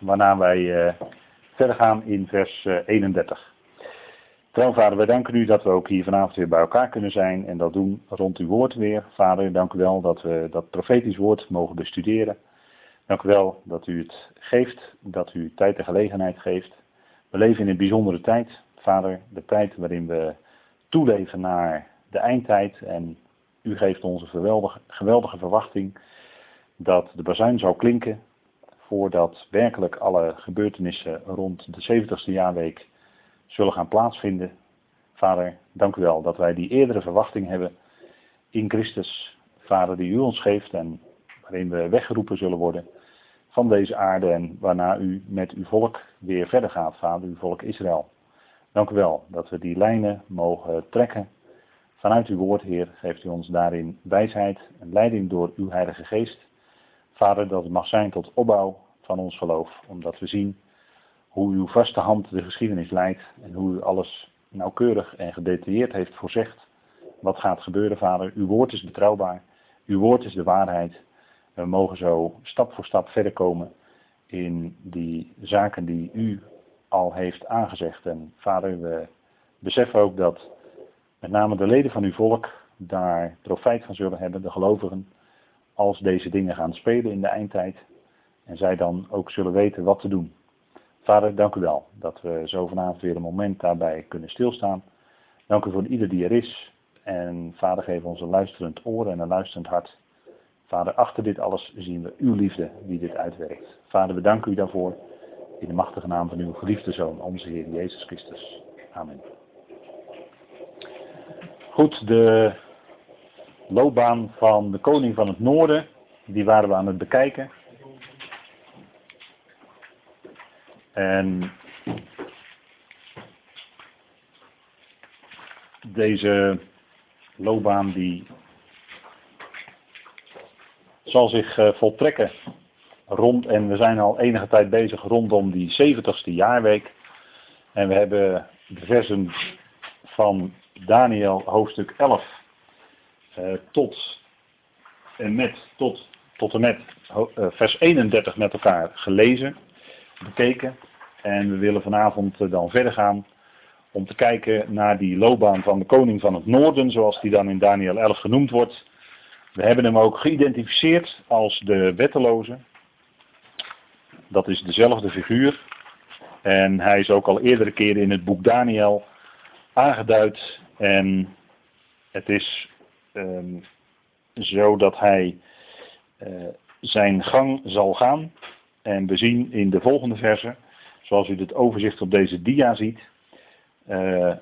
Waarna wij uh, verder gaan in vers uh, 31. Trouw vader, wij danken u dat we ook hier vanavond weer bij elkaar kunnen zijn en dat doen rond uw woord weer. Vader, dank u wel dat we dat profetisch woord mogen bestuderen. Dank u wel dat u het geeft, dat u tijd en gelegenheid geeft. We leven in een bijzondere tijd, vader, de tijd waarin we toeleven naar de eindtijd en u geeft ons een geweldige, geweldige verwachting dat de bazuin zou klinken voordat werkelijk alle gebeurtenissen rond de 70ste jaarweek zullen gaan plaatsvinden. Vader, dank u wel dat wij die eerdere verwachting hebben in Christus, Vader, die u ons geeft en waarin we weggeroepen zullen worden van deze aarde en waarna u met uw volk weer verder gaat, Vader, uw volk Israël. Dank u wel dat we die lijnen mogen trekken. Vanuit uw woord, Heer, geeft u ons daarin wijsheid en leiding door uw Heilige Geest. Vader, dat het mag zijn tot opbouw van ons geloof, omdat we zien hoe uw vaste hand de geschiedenis leidt en hoe u alles nauwkeurig en gedetailleerd heeft voorzegd wat gaat gebeuren, Vader. Uw woord is betrouwbaar, uw woord is de waarheid. We mogen zo stap voor stap verder komen in die zaken die u al heeft aangezegd. En Vader, we beseffen ook dat met name de leden van uw volk daar profijt van zullen hebben, de gelovigen, als deze dingen gaan spelen in de eindtijd. En zij dan ook zullen weten wat te doen. Vader, dank u wel dat we zo vanavond weer een moment daarbij kunnen stilstaan. Dank u voor ieder die er is. En vader, geef ons een luisterend oor en een luisterend hart. Vader, achter dit alles zien we uw liefde die dit uitwerkt. Vader, we danken u daarvoor. In de machtige naam van uw geliefde Zoon, onze Heer Jezus Christus. Amen. Goed, de loopbaan van de koning van het noorden, die waren we aan het bekijken. En deze loopbaan die zal zich uh, voltrekken rond, en we zijn al enige tijd bezig rondom die 70ste jaarweek. En we hebben de versen van Daniel hoofdstuk 11 uh, eh, tot en met, tot, tot en met uh, vers 31 met elkaar gelezen bekeken. En we willen vanavond eh, dan verder gaan om te kijken naar die loopbaan van de koning van het noorden, zoals die dan in Daniel 11 genoemd wordt. We hebben hem ook geïdentificeerd als de wetteloze. Dat is dezelfde figuur. En hij is ook al eerdere keren in het boek Daniel aangeduid. En het is um, zo dat hij uh, zijn gang zal gaan. En we zien in de volgende verse, zoals u het overzicht op deze dia ziet, uh,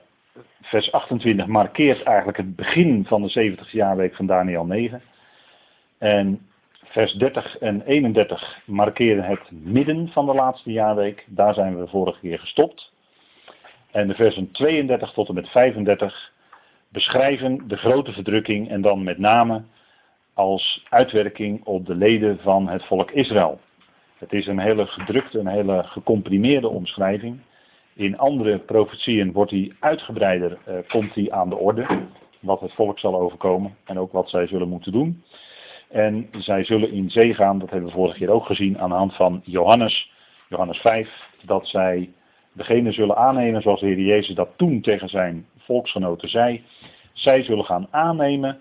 vers 28 markeert eigenlijk het begin van de 70 jaarweek van Daniel 9. En vers 30 en 31 markeren het midden van de laatste jaarweek. Daar zijn we vorige keer gestopt. En de versen 32 tot en met 35 beschrijven de grote verdrukking en dan met name als uitwerking op de leden van het volk Israël. Het is een hele gedrukte, een hele gecomprimeerde omschrijving. In andere profetieën wordt die uitgebreider, uh, komt die aan de orde. Wat het volk zal overkomen en ook wat zij zullen moeten doen. En zij zullen in zee gaan, dat hebben we vorige keer ook gezien aan de hand van Johannes, Johannes 5, dat zij degene zullen aannemen zoals de Heer Jezus dat toen tegen zijn volksgenoten zei. Zij zullen gaan aannemen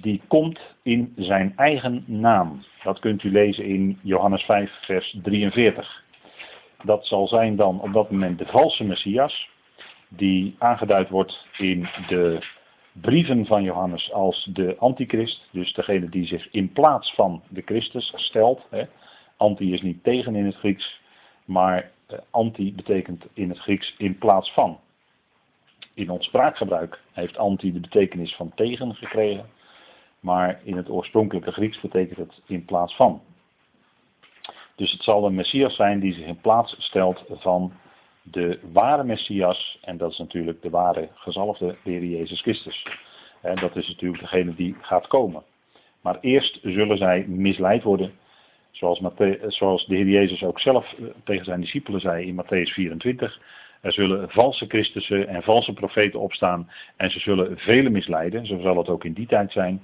die komt in zijn eigen naam. Dat kunt u lezen in Johannes 5, vers 43. Dat zal zijn dan op dat moment de valse Messias, die aangeduid wordt in de brieven van Johannes als de antichrist, dus degene die zich in plaats van de Christus stelt. Hè. Anti is niet tegen in het Grieks, maar anti betekent in het Grieks in plaats van. In ons spraakgebruik heeft anti de betekenis van tegen gekregen. Maar in het oorspronkelijke Grieks betekent het in plaats van. Dus het zal een Messias zijn die zich in plaats stelt van de ware Messias. En dat is natuurlijk de ware gezalfde Heer Jezus Christus. En dat is natuurlijk degene die gaat komen. Maar eerst zullen zij misleid worden. Zoals, zoals de Heer Jezus ook zelf eh, tegen zijn discipelen zei in Matthäus 24. Er zullen valse Christussen en valse profeten opstaan. En ze zullen velen misleiden. Zo zal het ook in die tijd zijn.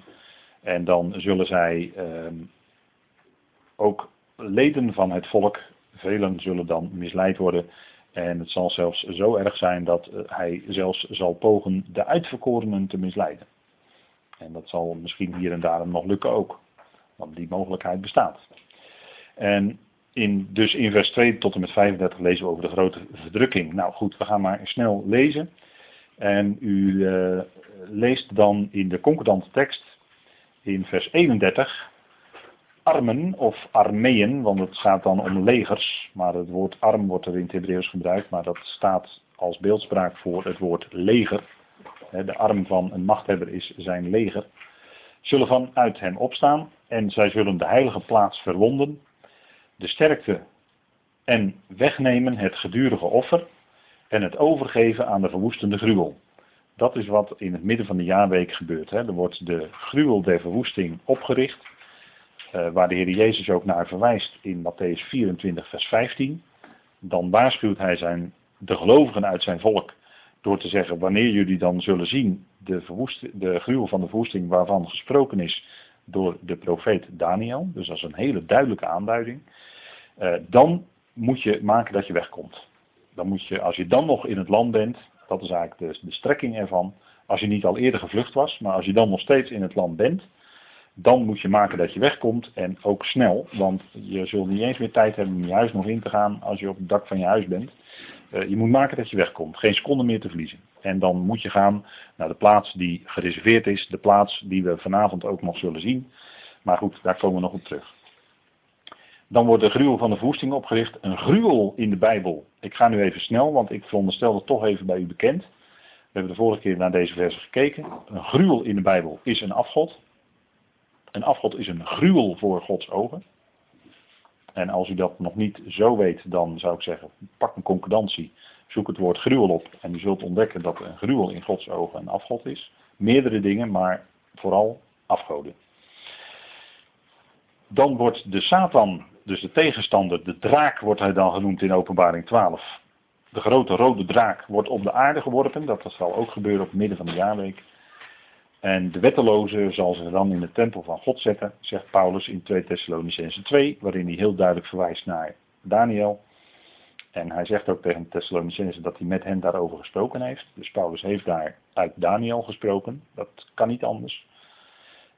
En dan zullen zij ehm, ook leden van het volk velen zullen dan misleid worden. En het zal zelfs zo erg zijn dat eh, hij zelfs zal pogen de uitverkorenen te misleiden. En dat zal misschien hier en daar nog lukken ook. Want die mogelijkheid bestaat. En in, dus in vers 2 tot en met 35 lezen we over de grote verdrukking. Nou goed, we gaan maar snel lezen. En u uh, leest dan in de concordante tekst in vers 31 armen of armeeën, want het gaat dan om legers, maar het woord arm wordt er in het Hebreeuws gebruikt, maar dat staat als beeldspraak voor het woord leger. De arm van een machthebber is zijn leger. Zullen vanuit hem opstaan en zij zullen de heilige plaats verwonden, de sterkte en wegnemen het gedurige offer en het overgeven aan de verwoestende gruwel. Dat is wat in het midden van de jaarweek gebeurt. Hè. Er wordt de gruwel der verwoesting opgericht, uh, waar de Heer Jezus ook naar verwijst in Matthäus 24, vers 15. Dan waarschuwt hij zijn, de gelovigen uit zijn volk door te zeggen, wanneer jullie dan zullen zien de, de gruwel van de verwoesting waarvan gesproken is door de profeet Daniel, dus dat is een hele duidelijke aanduiding, uh, dan moet je maken dat je wegkomt. Dan moet je, als je dan nog in het land bent, dat is eigenlijk de, de strekking ervan. Als je niet al eerder gevlucht was, maar als je dan nog steeds in het land bent, dan moet je maken dat je wegkomt en ook snel. Want je zult niet eens meer tijd hebben om je huis nog in te gaan als je op het dak van je huis bent. Uh, je moet maken dat je wegkomt, geen seconde meer te verliezen. En dan moet je gaan naar de plaats die gereserveerd is, de plaats die we vanavond ook nog zullen zien. Maar goed, daar komen we nog op terug. Dan wordt de gruwel van de verwoesting opgericht. Een gruwel in de Bijbel. Ik ga nu even snel, want ik veronderstel het toch even bij u bekend. We hebben de vorige keer naar deze versen gekeken. Een gruwel in de Bijbel is een afgod. Een afgod is een gruwel voor Gods ogen. En als u dat nog niet zo weet, dan zou ik zeggen, pak een concordantie, zoek het woord gruwel op en u zult ontdekken dat een gruwel in Gods ogen een afgod is. Meerdere dingen, maar vooral afgoden. Dan wordt de Satan dus de tegenstander, de draak wordt hij dan genoemd in openbaring 12. De grote rode draak wordt op de aarde geworpen, dat zal ook gebeuren op het midden van de jaarweek. En de wetteloze zal zich dan in de tempel van God zetten, zegt Paulus in 2 Thessalonicense 2, waarin hij heel duidelijk verwijst naar Daniel. En hij zegt ook tegen Thessalonicense dat hij met hen daarover gesproken heeft. Dus Paulus heeft daar uit Daniel gesproken, dat kan niet anders.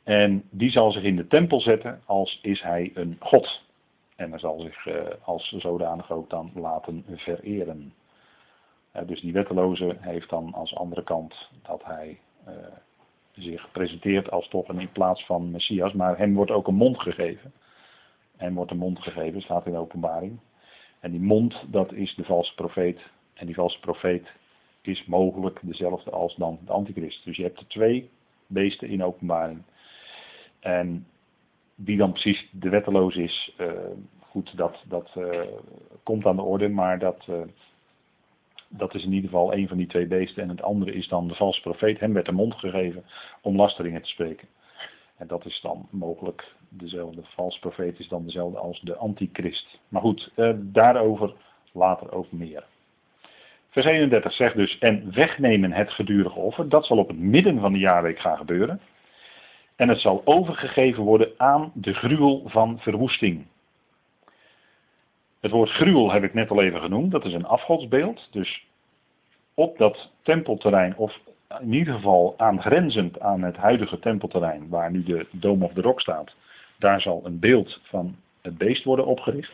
En die zal zich in de tempel zetten als is hij een God. En hij zal zich uh, als zodanig ook dan laten vereren. Dus die wetteloze heeft dan als andere kant dat hij uh, zich presenteert als toch een in plaats van Messias. Maar hem wordt ook een mond gegeven. Hem wordt een mond gegeven, staat in de openbaring. En die mond, dat is de valse profeet. En die valse profeet is mogelijk dezelfde als dan de antichrist. Dus je hebt er twee beesten in openbaring. En wie dan precies de wetteloos is, uh, goed, dat, dat uh, komt aan de orde, maar dat, uh, dat is in ieder geval een van die twee beesten. En het andere is dan de valse profeet. Hem werd de mond gegeven om lasteringen te spreken. En dat is dan mogelijk dezelfde. De valse profeet is dan dezelfde als de antichrist. Maar goed, daarover later ook meer. Vers 31 zegt dus, en wegnemen het gedurige offer. Dat zal op het midden van de jaarweek gaan gebeuren. En het zal overgegeven worden aan de gruwel van verwoesting. Het woord gruwel heb ik net al even genoemd, dat is een afgodsbeeld. Dus op dat tempelterrein, of in ieder geval aangrenzend aan het huidige tempelterrein, waar nu de Dome of the Rock staat, daar zal een beeld van het beest worden opgericht.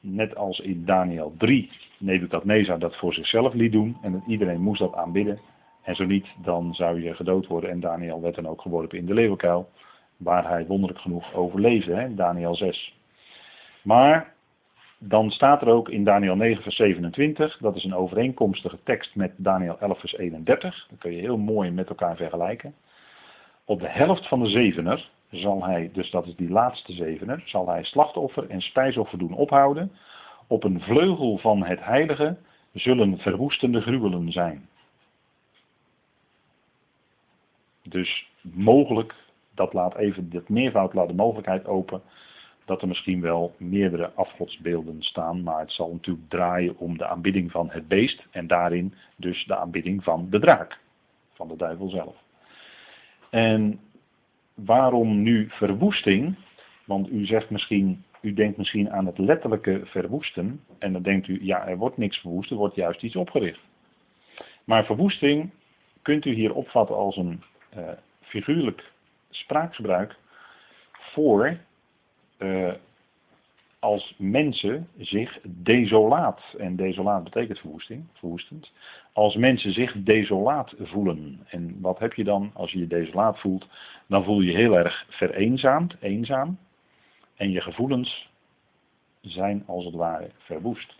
Net als in Daniel 3 Nebukadnezar dat voor zichzelf liet doen en iedereen moest dat aanbidden. En zo niet, dan zou je gedood worden. En Daniel werd dan ook geworpen in de leeuwenkuil. Waar hij wonderlijk genoeg overleefde, hè, Daniel 6. Maar dan staat er ook in Daniel 9 vers 27, dat is een overeenkomstige tekst met Daniel 11 vers 31. Dat kun je heel mooi met elkaar vergelijken. Op de helft van de zevener zal hij, dus dat is die laatste zevener, zal hij slachtoffer en spijsoffer doen ophouden. Op een vleugel van het heilige zullen verwoestende gruwelen zijn. Dus mogelijk, dat laat even, dit meervoud laat de mogelijkheid open dat er misschien wel meerdere afgodsbeelden staan, maar het zal natuurlijk draaien om de aanbidding van het beest en daarin dus de aanbidding van de draak, van de duivel zelf. En waarom nu verwoesting? Want u zegt misschien, u denkt misschien aan het letterlijke verwoesten. En dan denkt u, ja, er wordt niks verwoest, er wordt juist iets opgericht. Maar verwoesting kunt u hier opvatten als een uh, figuurlijk spraakgebruik voor uh, als mensen zich desolaat, en desolaat betekent verwoesting, verwoestend, als mensen zich desolaat voelen. En wat heb je dan als je je desolaat voelt? Dan voel je je heel erg vereenzaamd, eenzaam, en je gevoelens zijn als het ware verwoest.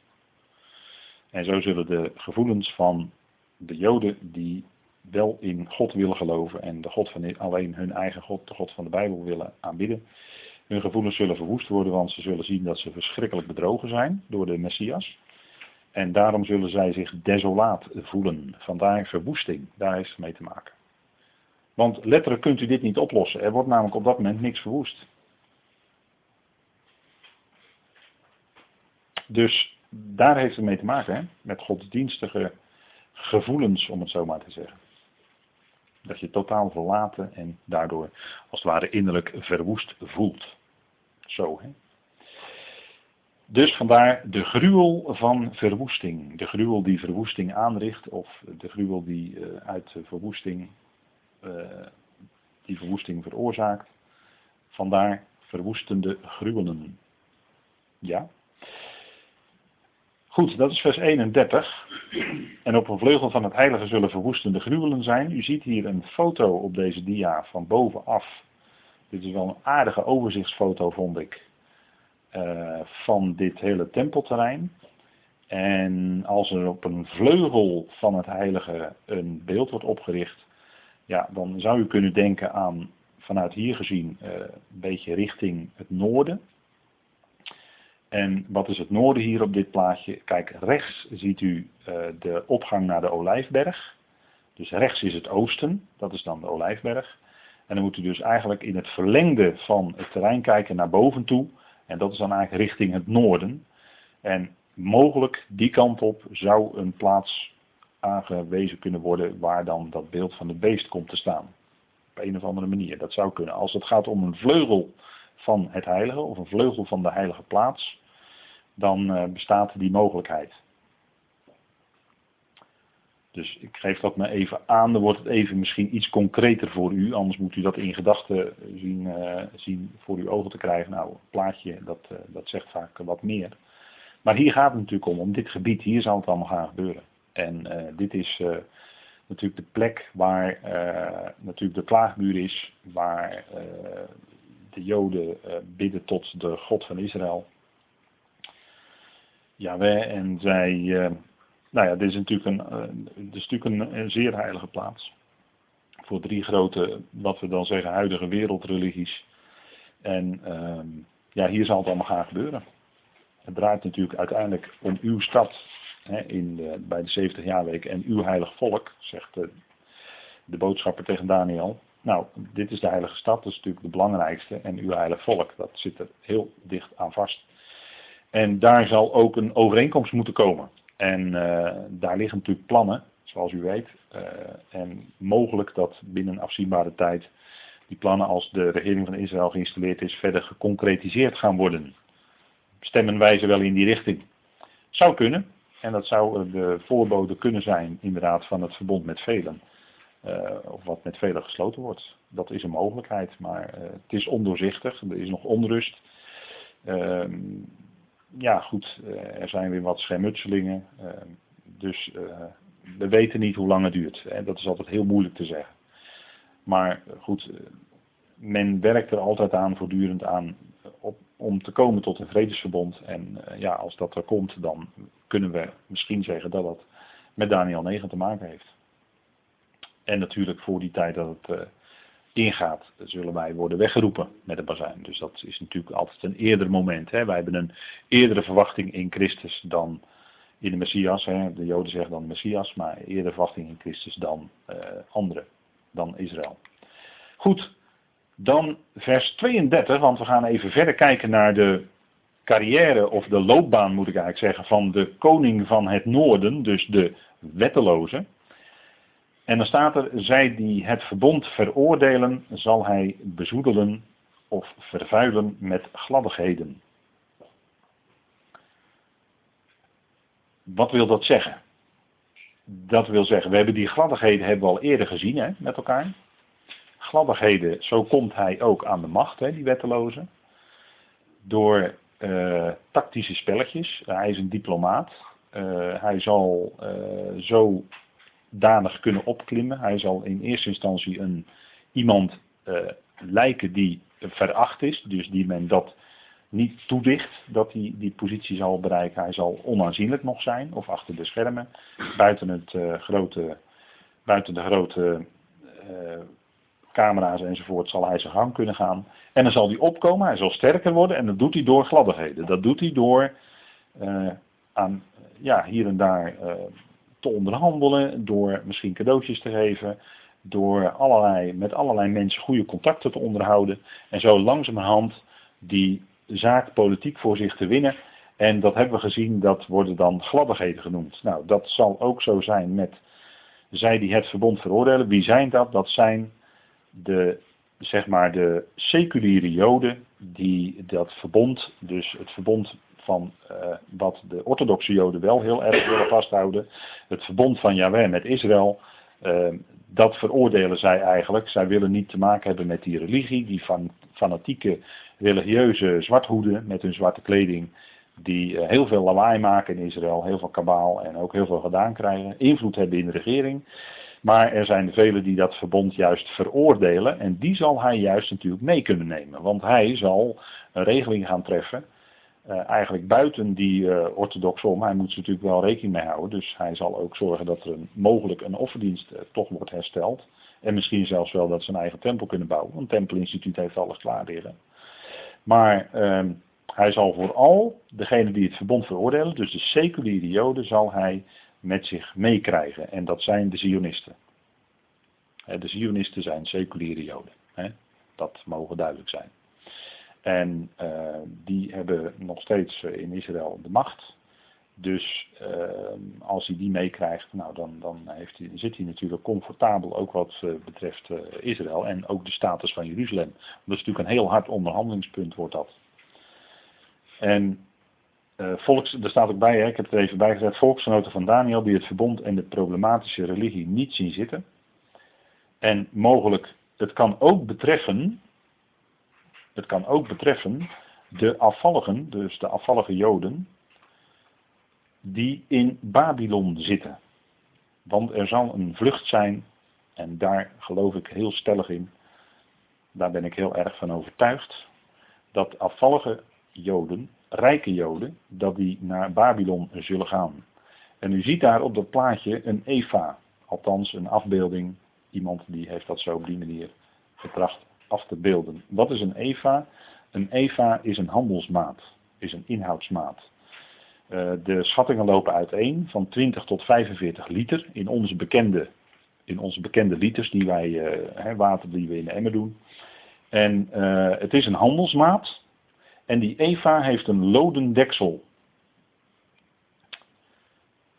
En zo zullen de gevoelens van de Joden die wel in God willen geloven en de God van alleen hun eigen God, de God van de Bijbel willen aanbidden, hun gevoelens zullen verwoest worden, want ze zullen zien dat ze verschrikkelijk bedrogen zijn door de Messias. En daarom zullen zij zich desolaat voelen. Vandaar verwoesting, daar heeft het mee te maken. Want letterlijk kunt u dit niet oplossen. Er wordt namelijk op dat moment niks verwoest. Dus daar heeft het mee te maken, hè? met godsdienstige gevoelens, om het zo maar te zeggen. Dat je totaal verlaten en daardoor als het ware innerlijk verwoest voelt. Zo, hè. Dus vandaar de gruwel van verwoesting. De gruwel die verwoesting aanricht, of de gruwel die uh, uit verwoesting, uh, die verwoesting veroorzaakt. Vandaar verwoestende gruwelen. Ja. Goed, dat is vers 31. En op een vleugel van het heilige zullen verwoestende gruwelen zijn. U ziet hier een foto op deze dia van bovenaf. Dit is wel een aardige overzichtsfoto, vond ik. Uh, van dit hele tempelterrein. En als er op een vleugel van het heilige een beeld wordt opgericht. Ja, dan zou u kunnen denken aan, vanuit hier gezien, uh, een beetje richting het noorden. En wat is het noorden hier op dit plaatje? Kijk, rechts ziet u uh, de opgang naar de Olijfberg. Dus rechts is het oosten, dat is dan de Olijfberg. En dan moet u dus eigenlijk in het verlengde van het terrein kijken naar boven toe. En dat is dan eigenlijk richting het noorden. En mogelijk die kant op zou een plaats aangewezen kunnen worden waar dan dat beeld van het beest komt te staan. Op een of andere manier. Dat zou kunnen. Als het gaat om een vleugel van het heilige of een vleugel van de heilige plaats, dan uh, bestaat die mogelijkheid. Dus ik geef dat me even aan, dan wordt het even misschien iets concreter voor u, anders moet u dat in gedachten zien, uh, zien voor uw ogen te krijgen. Nou, een plaatje, dat, dat zegt vaak wat meer. Maar hier gaat het natuurlijk om, om dit gebied, hier zal het allemaal gaan gebeuren. En dit is natuurlijk de plek waar natuurlijk de klaagmuur is, waar de Joden bidden tot de God van Israël. Jawel, en zij, uh, nou ja, dit is natuurlijk, een, uh, dit is natuurlijk een, zeer heilige plaats. Voor drie grote, wat we dan zeggen, huidige wereldreligies. En uh, ja, hier zal het allemaal gaan gebeuren. Het draait natuurlijk uiteindelijk om uw stad hè, in de, bij de 70 jaarweek en uw heilig volk, zegt de, de boodschapper tegen Daniel. Nou, dit is de heilige stad, dat is natuurlijk de belangrijkste. En uw heilig volk, dat zit er heel dicht aan vast. En daar zal ook een overeenkomst moeten komen. En uh, daar liggen natuurlijk plannen, zoals u weet. Uh, en mogelijk dat binnen afzienbare tijd die plannen als de regering van Israël geïnstalleerd is, verder geconcretiseerd gaan worden. Stemmen wijzen wel in die richting. Zou kunnen. En dat zou de voorbode kunnen zijn, inderdaad, van het verbond met velen. Uh, of wat met velen gesloten wordt. Dat is een mogelijkheid, maar het is ondoorzichtig. Er is nog onrust. Ehm, ja, goed, eh, er zijn weer wat schermutselingen. Eh, dus eh, we weten niet hoe lang het duurt. Dat is altijd heel moeilijk te zeggen. Maar goed, men werkt er altijd aan, voortdurend aan, op, om te komen tot een vredesverbond. En ja, als dat er komt, dan kunnen we misschien zeggen dat dat met Daniel 9 te maken heeft. En natuurlijk voor die tijd dat het ingaat, zullen wij worden weggeroepen met de bazuin. Dus dat is natuurlijk altijd een eerder moment. Hè. Wij hebben een eerdere verwachting in Christus dan in de Messias. Hè. De Joden zeggen dan Messias, maar eerder verwachting in Christus dan uh, anderen, dan Israël. Goed, dan vers 32, want we gaan even verder kijken naar de carrière of de loopbaan moet ik eigenlijk zeggen van de koning van het noorden, dus de wetteloze. En dan staat er, zij die het verbond veroordelen, zal hij bezoedelen of vervuilen met gladdigheden. Wat wil dat zeggen? Dat wil zeggen, we hebben die gladdigheden hebben we al eerder gezien hè, met elkaar. Gladdigheden, zo komt hij ook aan de macht, hè, die wetteloze. Door eh, tactische spelletjes. Hij is een diplomaat. Eh, hij zal eh, zo danig kunnen opklimmen. Hij zal in eerste instantie een, iemand lijken die veracht is. Dus die men dat niet toedicht dat hij die positie zal bereiken. Hij zal onaanzienlijk nog zijn, of achter de schermen, buiten, het, uh, grote, buiten de grote uh, camera's enzovoort, zal hij zijn gang kunnen gaan. En dan zal hij opkomen, hij zal sterker worden en dat doet hij door gladdigheden. Dat doet hij door aan, ja, hier en daar te onderhandelen, door misschien cadeautjes te geven, door allerlei, met allerlei mensen goede contacten te onderhouden en zo langzamerhand die zaak politiek voor zich te winnen. En dat hebben we gezien, dat worden dan gladdigheden genoemd. Nou, dat zal ook zo zijn met zij die het verbond veroordelen. Wie zijn dat? Dat zijn de, zeg maar, de seculiere joden die dat verbond, dus het verbond van uh, wat de orthodoxe joden wel heel erg willen vasthouden, het verbond van Yahweh met Israël, uh, dat veroordelen zij eigenlijk. Zij willen niet te maken hebben met die religie, die fanatieke religieuze zwarthoeden met hun zwarte kleding, die eh, heel veel lawaai maken in Israël, heel veel kabaal en ook heel veel gedaan krijgen, invloed hebben in de regering. Maar er zijn velen die dat verbond juist veroordelen en die zal hij juist natuurlijk mee kunnen nemen. Want hij zal een regeling gaan treffen, uh, eigenlijk buiten die uh, orthodoxe om. Hij moet ze natuurlijk wel rekening mee houden, dus hij zal ook zorgen dat er een, mogelijk een offerdienst uh, toch wordt hersteld. En misschien zelfs wel dat ze een eigen tempel kunnen bouwen, want Tempelinstituut heeft alles klaar liggen. Maar uh, hij zal vooral degene die het verbond veroordelen, dus de seculiere joden, zal hij met zich meekrijgen. En dat zijn de Zionisten. De Zionisten zijn seculiere joden. Dat mogen duidelijk zijn. En uh, die hebben nog steeds eh, in Israël de macht. Dus uh, als hij die meekrijgt, nou dan, dan heeft zit hij natuurlijk comfortabel ook wat betreft Israël en ook de status van Jeruzalem. Dat is natuurlijk een heel hard onderhandelingspunt wordt dat. En volks, er staat ook bij, hè, ik heb het even bij gezet, volksgenoten van Daniel die het verbond en de problematische religie niet zien zitten. En mogelijk, het kan ook betreffen, het kan ook betreffen de afvalligen, dus de afvallige joden, die in Babylon zitten. Want er zal een vlucht zijn, en daar geloof ik heel stellig in, daar ben ik heel erg van overtuigd, dat afvallige Joden, rijke Joden, dat die naar Babylon zullen gaan. En u ziet daar op dat plaatje een Eva, althans een afbeelding, iemand die heeft dat zo op die manier getracht af te beelden. Wat is een Eva? Een Eva is een handelsmaat, is een inhoudsmaat. Uh, de schattingen lopen uiteen van 20 tot 45 liter in onze bekende, in onze bekende liters die wij, uh, water die we in de emmer doen. En uh, het is een handelsmaat en die Eva heeft een loden deksel.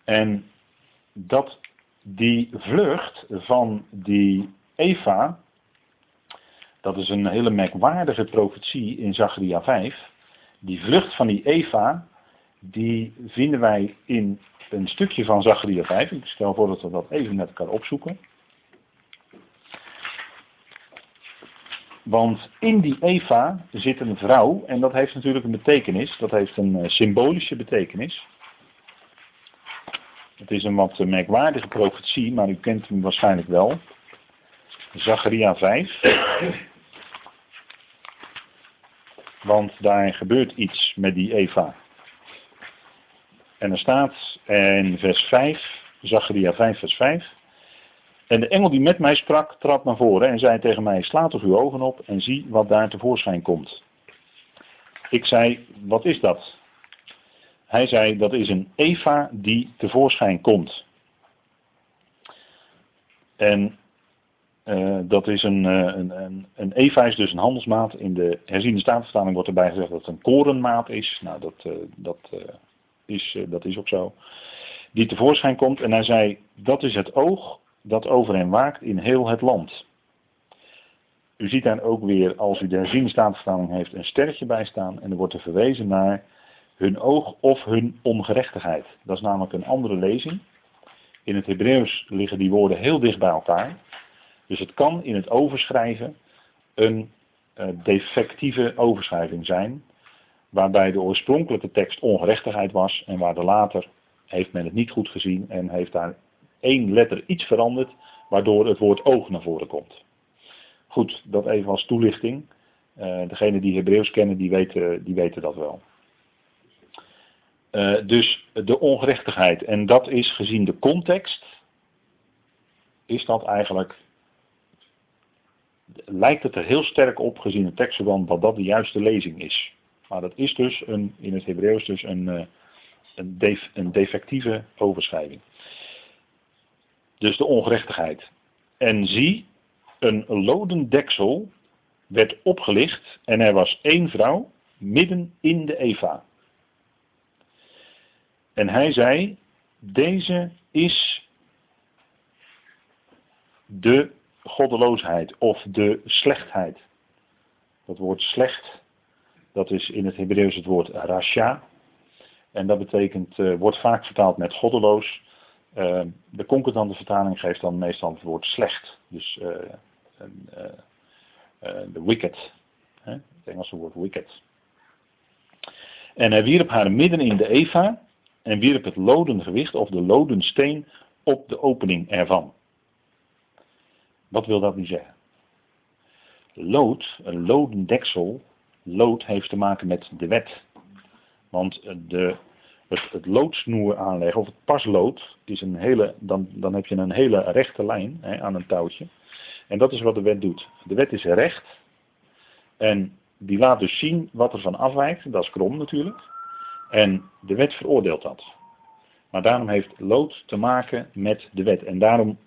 En dat die vlucht van die Eva, dat is een hele merkwaardige profetie in Zacharia 5. Die vlucht van die Eva, die vinden wij in een stukje van Zacharia 5. Ik stel voor dat we dat even met elkaar opzoeken. Want in die Eva zit een vrouw en dat heeft natuurlijk een betekenis. Dat heeft een uh, symbolische betekenis. Het is een wat merkwaardige profetie, maar u kent hem waarschijnlijk wel. Zacharia 5. Want daar gebeurt iets met die Eva. En er staat in vers 5, Zacharia 5 vers 5. En de engel die met mij sprak, trad naar voren en zei tegen mij, sla toch uw ogen op en zie wat daar tevoorschijn komt. Ik zei, wat is dat? Hij zei, dat is een Eva die tevoorschijn komt. En uh, dat is een, uh, een, een, een, Eva is dus een handelsmaat. In de herziende statenvertaling wordt erbij gezegd dat het een korenmaat is. Nou, dat, uh, dat is, eh, dat is ook zo, die tevoorschijn komt en hij zei, dat is het oog dat over hem waakt in heel het land. U ziet daar ook weer, als u de herziene heeft, een sterretje bij staan en er wordt er verwezen naar hun oog of hun ongerechtigheid. Dat is namelijk een andere lezing. In het Hebreeuws liggen die woorden heel dicht bij elkaar. Dus het kan in het overschrijven een uh, defectieve overschrijving zijn, waarbij de oorspronkelijke tekst ongerechtigheid was en waar de later heeft men het niet goed gezien en heeft daar één letter iets veranderd, waardoor het woord oog naar voren komt. Goed, dat even als toelichting. Uh, degenen die Hebreeuws kennen, die weten, die weten dat wel. Uh, dus de ongerechtigheid, en dat is gezien de context, is dat eigenlijk, lijkt het er heel sterk op gezien het tekstverband dat dat de juiste lezing is. Maar dat is dus een, in het Hebreeuws dus een, uh, een, een defectieve overschrijving. Dus de ongerechtigheid. En zie, een loden deksel werd opgelicht en er was één vrouw midden in de Eva. En hij zei, deze is de goddeloosheid of de slechtheid. Dat woord slecht, dat is in het Hebreeuws het woord rasha. En dat betekent, uh, wordt vaak vertaald met goddeloos. Uh, de concordante vertaling geeft dan meestal het woord slecht. Dus uh, de wicked. Hè? Het Engelse woord wicked. En hij wierp haar midden in de Eva en wierp het loden gewicht of de loden steen op de opening ervan. Wat wil dat nu zeggen? Lood, een loden deksel, lood heeft te maken met de wet. Want de, het, loodsnoer aanleggen, of het paslood, is een hele, dan, dan heb je een hele rechte lijn hè, aan een touwtje. En dat is wat de wet doet. De wet is recht. En die laat dus zien wat er van afwijkt. Dat is krom natuurlijk. En de wet veroordeelt dat. Maar daarom heeft lood te maken met de wet. En daarom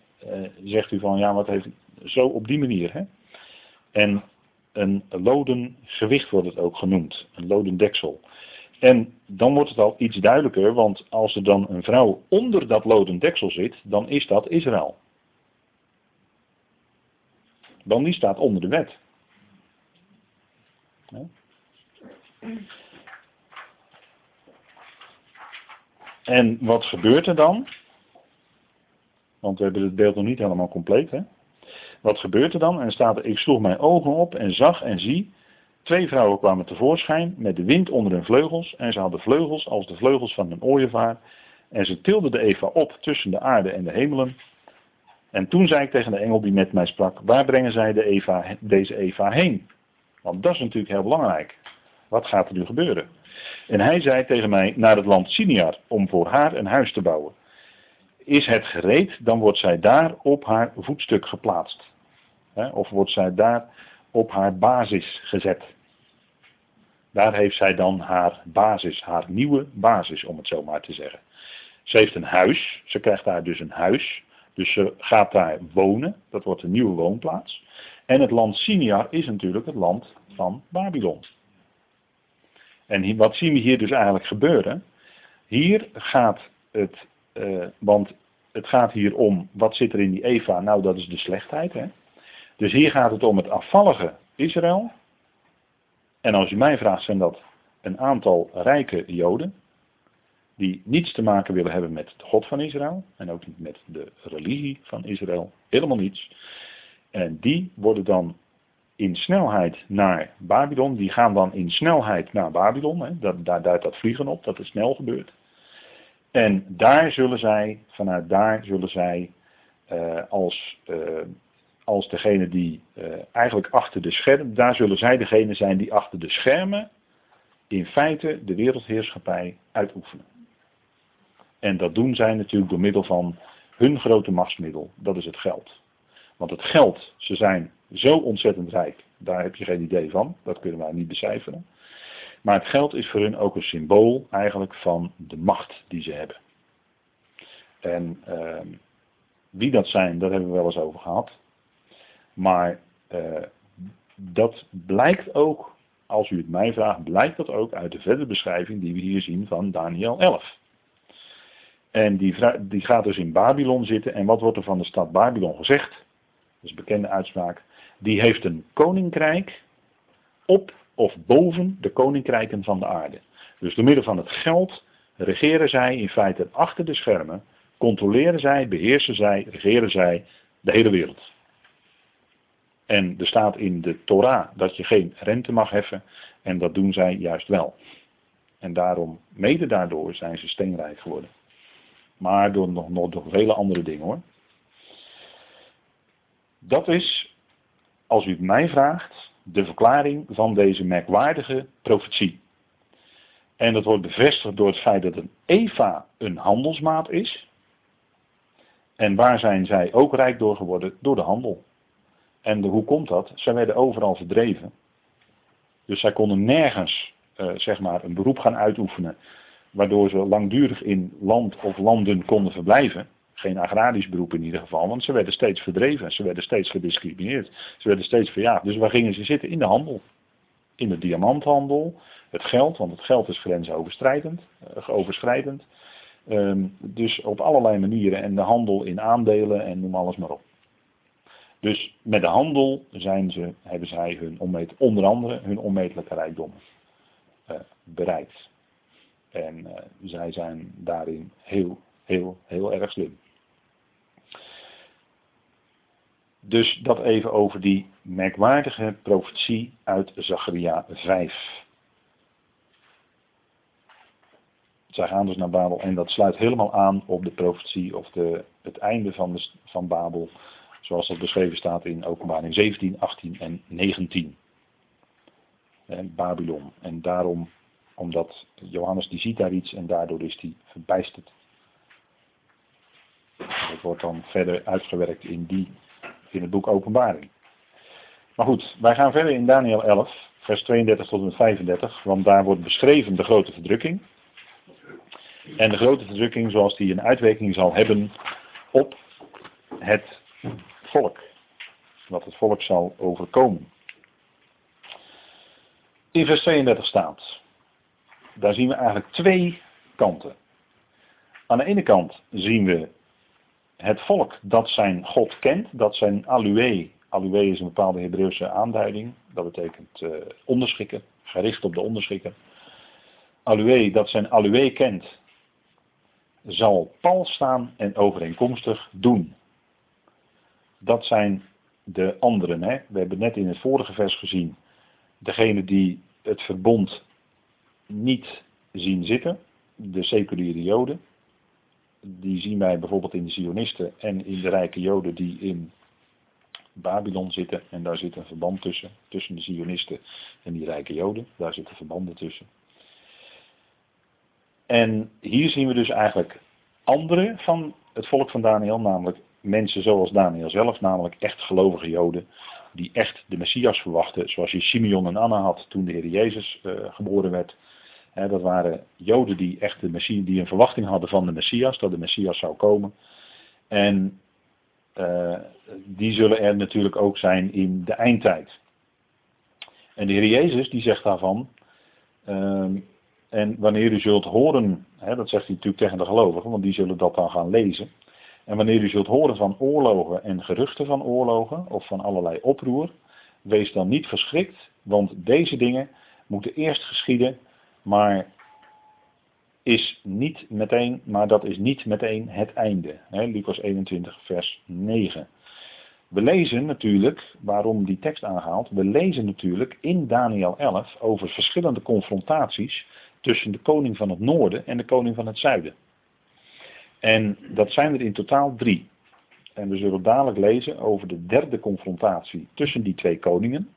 zegt u van ja, wat heeft zo op die manier. Hè? En een loden gewicht wordt het ook genoemd. Een loden deksel. En dan wordt het al iets duidelijker, want als er dan een vrouw onder dat loden deksel zit, dan is dat Israël. Dan die staat onder de wet. En wat gebeurt er dan? Want we hebben het beeld nog niet helemaal compleet. Hè? Wat gebeurt er dan? En staat er, ik sloeg mijn ogen op en zag en zie, twee vrouwen kwamen tevoorschijn met de wind onder hun vleugels. En ze hadden vleugels als de vleugels van een ooievaar. En ze tilden de Eva op tussen de aarde en de hemelen. En toen zei ik tegen de engel die met mij sprak, waar brengen zij de Eva, deze Eva heen? Want dat is natuurlijk heel belangrijk. Wat gaat er nu gebeuren? En hij zei tegen mij naar het land Siniar om voor haar een huis te bouwen. Is het gereed, dan wordt zij daar op haar voetstuk geplaatst. Of wordt zij daar op haar basis gezet. Daar heeft zij dan haar basis, haar nieuwe basis, om het zo maar te zeggen. Ze heeft een huis, ze krijgt daar dus een huis. Dus ze gaat daar wonen, dat wordt een nieuwe woonplaats. En het land Siniar is natuurlijk het land van Babylon. En wat zien we hier dus eigenlijk gebeuren? Hier gaat het, uh, want het gaat hier om, wat zit er in die Eva? Nou, dat is de slechtheid. Hè? Dus hier gaat het om het afvallige Israël. En als u mij vraagt, zijn dat een aantal rijke Joden. Die niets te maken willen hebben met de God van Israël. En ook niet met de religie van Israël. Helemaal niets. En die worden dan in snelheid naar Babylon. Die gaan dan in snelheid naar Babylon. Hè. Daar duidt dat vliegen op, dat het snel gebeurt. En daar zullen zij, vanuit daar zullen zij uh, als, uh, als degene die uh, eigenlijk achter de schermen, daar zullen zij degene zijn die achter de schermen in feite de wereldheerschappij uitoefenen. En dat doen zij natuurlijk door middel van hun grote machtsmiddel, dat is het geld. Want het geld, ze zijn zo ontzettend rijk, daar heb je geen idee van, dat kunnen wij niet becijferen. Maar het geld is voor hun ook een symbool eigenlijk van de macht die ze hebben. En uh, wie dat zijn, daar hebben we wel eens over gehad. Maar uh, dat blijkt ook, als u het mij vraagt, blijkt dat ook uit de verdere beschrijving die we hier zien van Daniel 11. En die, die gaat dus in Babylon zitten. En wat wordt er van de stad Babylon gezegd? Dat is een bekende uitspraak. Die heeft een koninkrijk op of boven de koninkrijken van de aarde. Dus door middel van het geld regeren zij in feite achter de schermen, controleren zij, beheersen zij, regeren zij de hele wereld. En er staat in de Torah dat je geen rente mag heffen en dat doen zij juist wel. En daarom, mede daardoor, zijn ze steenrijk geworden. Maar door nog, nog vele andere dingen hoor. Dat is, als u het mij vraagt, de verklaring van deze merkwaardige profetie. En dat wordt bevestigd door het feit dat een Eva een handelsmaat is. En waar zijn zij ook rijk door geworden? Door de handel. En hoe komt dat? Zij werden overal verdreven. Dus zij konden nergens uh, zeg maar een beroep gaan uitoefenen. Waardoor ze langdurig in land of landen konden verblijven. Geen agrarisch beroep in ieder geval, want ze werden steeds verdreven. Ze werden steeds gediscrimineerd. Ze werden steeds verjaagd. Dus waar gingen ze zitten? In de handel. In de diamanthandel. Het geld, want het geld is grensoverschrijdend. Uh, overschrijdend. Um, dus op allerlei manieren. En de handel in aandelen en noem alles maar op. Dus met de handel zijn ze, hebben zij hun onmeet, onder andere hun onmetelijke rijkdommen uh, bereikt. En uh, zij zijn daarin heel, heel, heel erg slim. Dus dat even over die merkwaardige profetie uit Zacharia 5. Zij gaan dus naar Babel en dat sluit helemaal aan op de profetie of de, het einde van, de, van Babel Zoals dat beschreven staat in openbaring 17, 18 en 19. En Babylon. En daarom, omdat Johannes die ziet daar iets en daardoor is hij verbijsterd. Dat wordt dan verder uitgewerkt in, die, in het boek Openbaring. Maar goed, wij gaan verder in Daniel 11, vers 32 tot en met 35, want daar wordt beschreven de grote verdrukking. En de grote verdrukking zoals die een uitwerking zal hebben op het volk. Wat het volk zal overkomen. In vers 32 staat, daar zien we eigenlijk twee kanten. Aan de ene kant zien we het volk dat zijn God kent, dat zijn alue, alue is een bepaalde Hebreeuwse aanduiding, dat betekent uh, onderschikken, gericht op de onderschikken. Alue, dat zijn alue kent, zal pal staan en overeenkomstig doen dat zijn de anderen. Hè? We hebben net in het vorige vers gezien, degene die het verbond niet zien zitten, de seculiere joden. Die zien wij bijvoorbeeld in de Zionisten en in de rijke joden die in Babylon zitten. En daar zit een verband tussen, tussen de Zionisten en die rijke joden. Daar zitten verbanden tussen. En hier zien we dus eigenlijk anderen van het volk van Daniel, namelijk mensen zoals Daniel zelf, namelijk echt gelovige Joden, die echt de Messias verwachten, zoals je Simeon en Anna had toen de Heer Jezus uh, geboren werd. Dat waren Joden die echt de die een verwachting hadden van de Messias, dat de Messias zou komen. En uh, die zullen er natuurlijk ook zijn in de eindtijd. En de Heer Jezus die zegt daarvan, uh, en wanneer u zult horen, dat zegt hij natuurlijk tegen de gelovigen, want die zullen dat dan gaan lezen. En wanneer u zult horen van oorlogen en geruchten van oorlogen of van allerlei oproer, wees dan niet verschrikt, want deze dingen moeten eerst geschieden, maar is niet meteen, maar dat is niet meteen het einde. Lucas 21, vers 9. We lezen natuurlijk, waarom die tekst aanhaalt, we lezen natuurlijk in Daniel 11 over verschillende confrontaties tussen de koning van het noorden en de koning van het zuiden. En dat zijn er in totaal drie. En we zullen dadelijk lezen over de derde confrontatie tussen die twee koningen.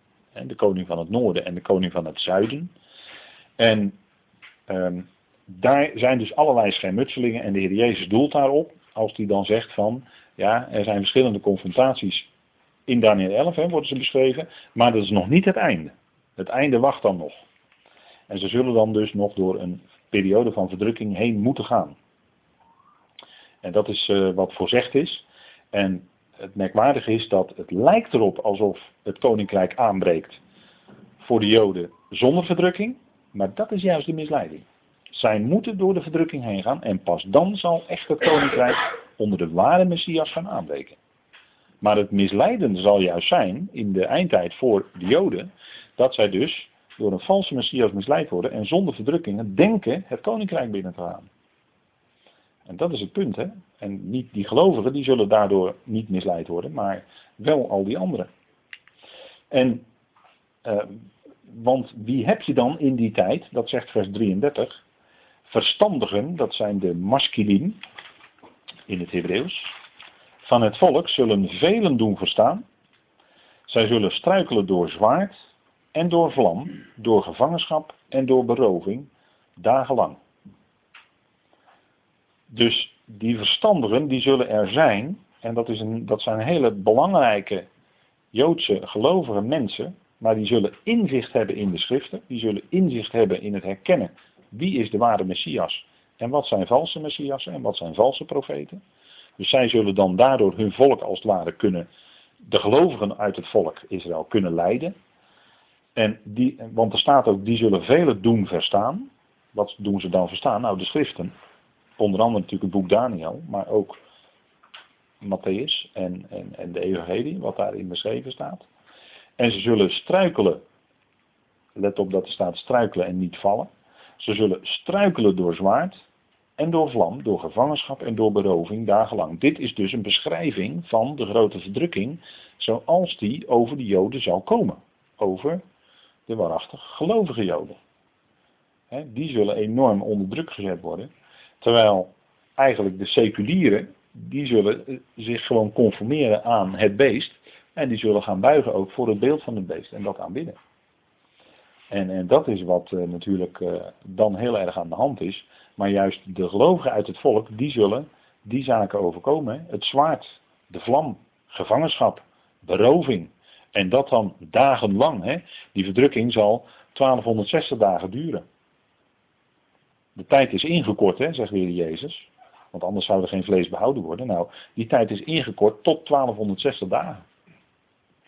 De koning van het noorden en de koning van het zuiden. En um, daar zijn dus allerlei schermutselingen en de Heer Jezus doelt daarop. Als hij dan zegt van, ja, er zijn verschillende confrontaties in Daniel 11, hè, worden ze beschreven. Maar dat is nog niet het einde. Het einde wacht dan nog. En ze zullen dan dus nog door een periode van verdrukking heen moeten gaan. En dat is uh, wat voorzegd is. En het merkwaardige is dat het lijkt erop alsof het koninkrijk aanbreekt voor de Joden zonder verdrukking. Maar dat is juist de misleiding. Zij moeten door de verdrukking heen gaan en pas dan zal echt het koninkrijk onder de ware Messias gaan aanbreken. Maar het misleidende zal juist zijn in de eindtijd voor de Joden dat zij dus door een valse Messias misleid worden en zonder verdrukkingen denken het koninkrijk binnen te gaan. En dat is het punt, hè. En niet die gelovigen, die zullen daardoor niet misleid worden, maar wel al die anderen. En, uh, want wie heb je dan in die tijd, dat zegt vers 33, verstandigen, dat zijn de masculin in het Hebreeuws, van het volk zullen velen doen verstaan. Zij zullen struikelen door zwaard en door vlam, door gevangenschap en door beroving, dagenlang. Dus die verstandigen, die zullen er zijn, en dat, is een, dat zijn hele belangrijke Joodse gelovige mensen, maar die zullen inzicht hebben in de schriften, die zullen inzicht hebben in het herkennen wie is de ware Messias en wat zijn valse Messiassen en wat zijn valse profeten. Dus zij zullen dan daardoor hun volk als het ware kunnen, de gelovigen uit het volk Israël kunnen leiden. En die, want er staat ook, die zullen velen doen verstaan. Wat doen ze dan verstaan? Nou, de schriften. Onder andere natuurlijk het boek Daniel, maar ook Matthäus en, en, en de Evangelie, wat daarin beschreven staat. En ze zullen struikelen. Let op dat er staat struikelen en niet vallen. Ze zullen struikelen door zwaard en door vlam, door gevangenschap en door beroving dagenlang. Dit is dus een beschrijving van de grote verdrukking zoals die over de Joden zal komen. Over de waarachtig gelovige Joden. die zullen enorm onder druk gezet worden. Terwijl eigenlijk de seculieren, die zullen eh, zich gewoon conformeren aan het beest. En die zullen gaan buigen ook voor het beeld van het beest en dat aanbidden. En, en dat is wat uh, natuurlijk uh, dan heel erg aan de hand is. Maar juist de gelovigen uit het volk, die zullen die zaken overkomen. Het zwaard, de vlam, gevangenschap, beroving. En dat dan dagenlang. Hè? Die verdrukking zal 1260 dagen duren. De tijd is ingekort, hè, zegt de Heer Jezus. Want anders zou er geen vlees behouden worden. Nou, die tijd is ingekort tot 1260 dagen.